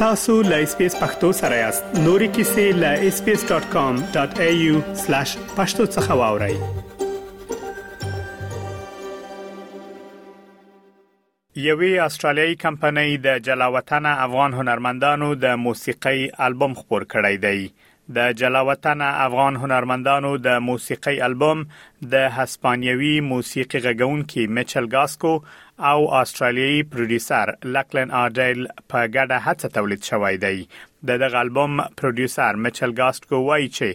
tasu.lspacepakhtosarayast nuri kisi.lspace.com.au/pakhtosakhawauri یوې استرالیایي کمپنۍ د جلاوطن افغان هنرمندانو د موسیقۍ البوم خپور کړی دی د جلاوطن افغان هنرمندانو د موسیقي البوم د هسپانیوي موسیقي غږونکي میچل گاسکو او استرالیایي پروډوسر لکلن آرډیل په ګډه هڅه تولید شوی دی. د دغه البوم پروډوسر میچل گاسکو وایي چې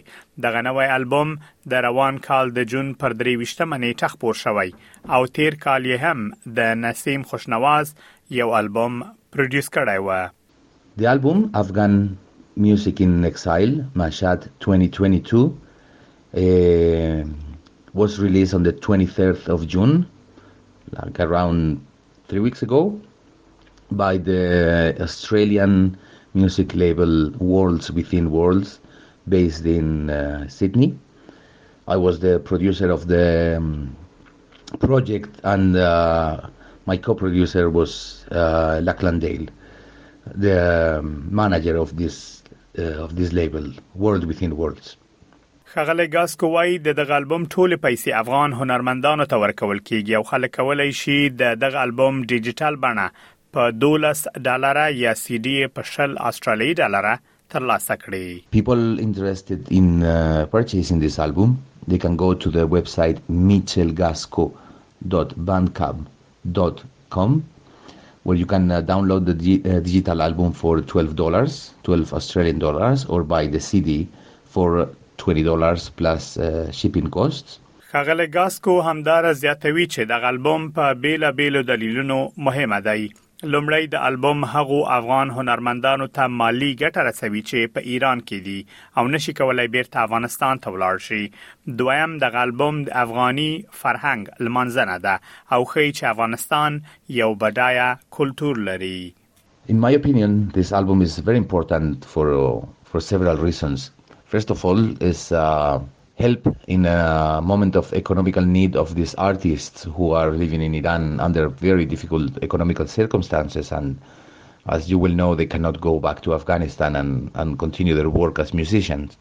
دغه نوې البوم د روان کال د جون پر 23 نیټه خپور شوی او تیر کال یې هم د نسیم خوشنواز یو البوم پروډوس کړی و. The album Afghan Music in Exile, Mashhad 2022, uh, was released on the 23rd of June, like around three weeks ago, by the Australian music label Worlds Within Worlds, based in uh, Sydney. I was the producer of the um, project, and uh, my co-producer was uh, Dale, the um, manager of this of this label World Within Worlds. خغلی ګاس کوي د دغه البوم ټوله پیسې افغان هنرمندانو ته ورکول کیږي او خلک کولای شي د دغه البوم ډیجیټل بڼه په 12 ډالر یا سی ډي په شل استرالیي ډالر ترلاسه کړي. People interested in uh, purchasing this album they can go to the website michelgasco.bandcamp.com where you can uh, download the di- uh, digital album for $12, 12 Australian dollars, or buy the CD for $20 plus uh, shipping costs. خغل ګاسکو همدار زیاتوي چې د البوم په بیل بیل دلیلونو مهمه دی لومړی د البوم هغو افغان هنرمندانو ته مالی ګټه رسوي چې په ایران کې دي او نشي کولای بیرته افغانستان ته ولاړ شي دویم د البوم د افغاني فرهنګ لمنځنه ده او خی چې افغانستان یو بډایه کلچر لري In my opinion, this album is very important for for several reasons. First of all, is uh, help in a moment of economical need of these artists who are living in Iran under very difficult economical circumstances. And as you will know they cannot go back to Afghanistan and, and continue their work as musicians.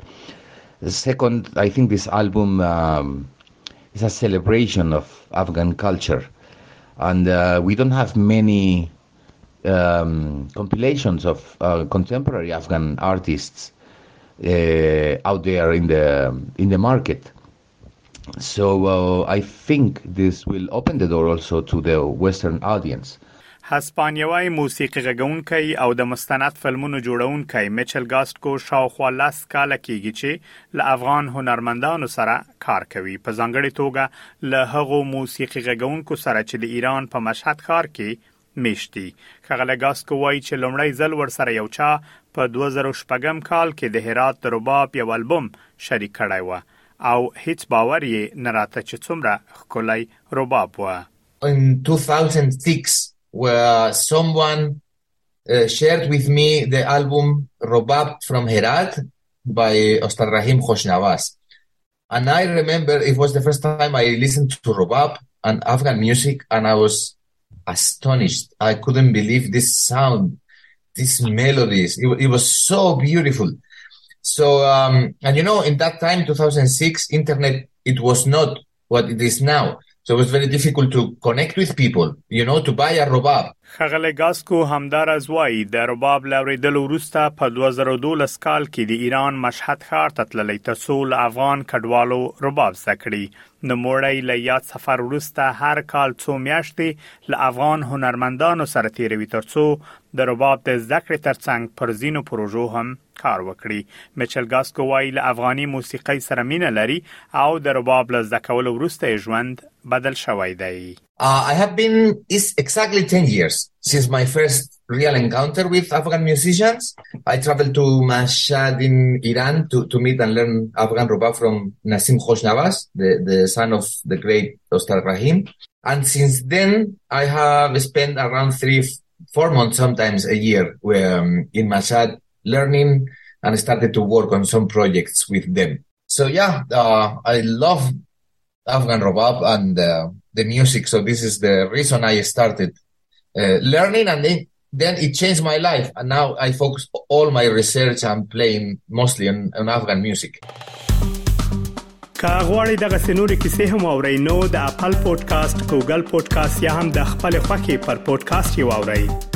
Second, I think this album um, is a celebration of Afghan culture. And uh, we don't have many um, compilations of uh, contemporary Afghan artists out there in the in the market. So uh, I think this will open the door also to the Western audience. هسپانیوي موسیقي غږونکي او د مستند فلمونو جوړونکي میچل ګاستکو شاوخوا لاس کال کېږي چې له افغان هنرمندانو سره کار کوي په ځانګړي توګه له هغو موسیقي غږونکو سره چې د ایران په مشهد ښار کې میشتي چې ځل په کال کې د هرات رباب یو البوم شریک و. او هیڅ باور یې نه راته چې څومره خولای رباب و. In 2006 where someone uh, shared with me the album Robab from Herat by Ustad Rahim Khoshnavaz. And I remember it was the first time I listened to Robab and Afghan music and I was astonished. I couldn't believe this sound these melodies. It, it was so beautiful. So, um, and you know, in that time, 2006, internet, it was not what it is now. So it was very difficult to connect with people, you know, to buy a robab. خغل ګاسکو همدار از وای د رباب لوریدل وروسته په 2012 کال کې د ایران مشهد ښار ته تللی ترڅو افغان کډوالو رباب زکړي نو موړی له یاد سفر وروسته هر کال څو میاشتې له افغان هنرمندانو سره تیروي ترڅو د رباب د ذکر ترڅنګ پر زینو پروژو هم کار وکړي. میچل ګاسکو وای له افغاني موسیقۍ سره مینه لري او د رباب له ذکول وروسته ژوند بدل شوی دی Uh, I have been, it's exactly 10 years since my first real encounter with Afghan musicians. I traveled to Mashhad in Iran to, to meet and learn Afghan Robab from Nasim Khoshnawaz, the, the son of the great Ustad Rahim. And since then, I have spent around three, four months, sometimes a year, um, in Mashhad learning and started to work on some projects with them. So yeah, uh, I love Afghan Robab and uh, the music. So this is the reason I started uh, learning and then then it changed my life. And now I focus all my research and playing mostly on, on Afghan music. که غواړئ دغه سنوري کیسې هم او رینو د خپل پودکاسټ ګوګل پودکاسټ یا هم د خپل خاكي پر پودکاسټ یو اورئ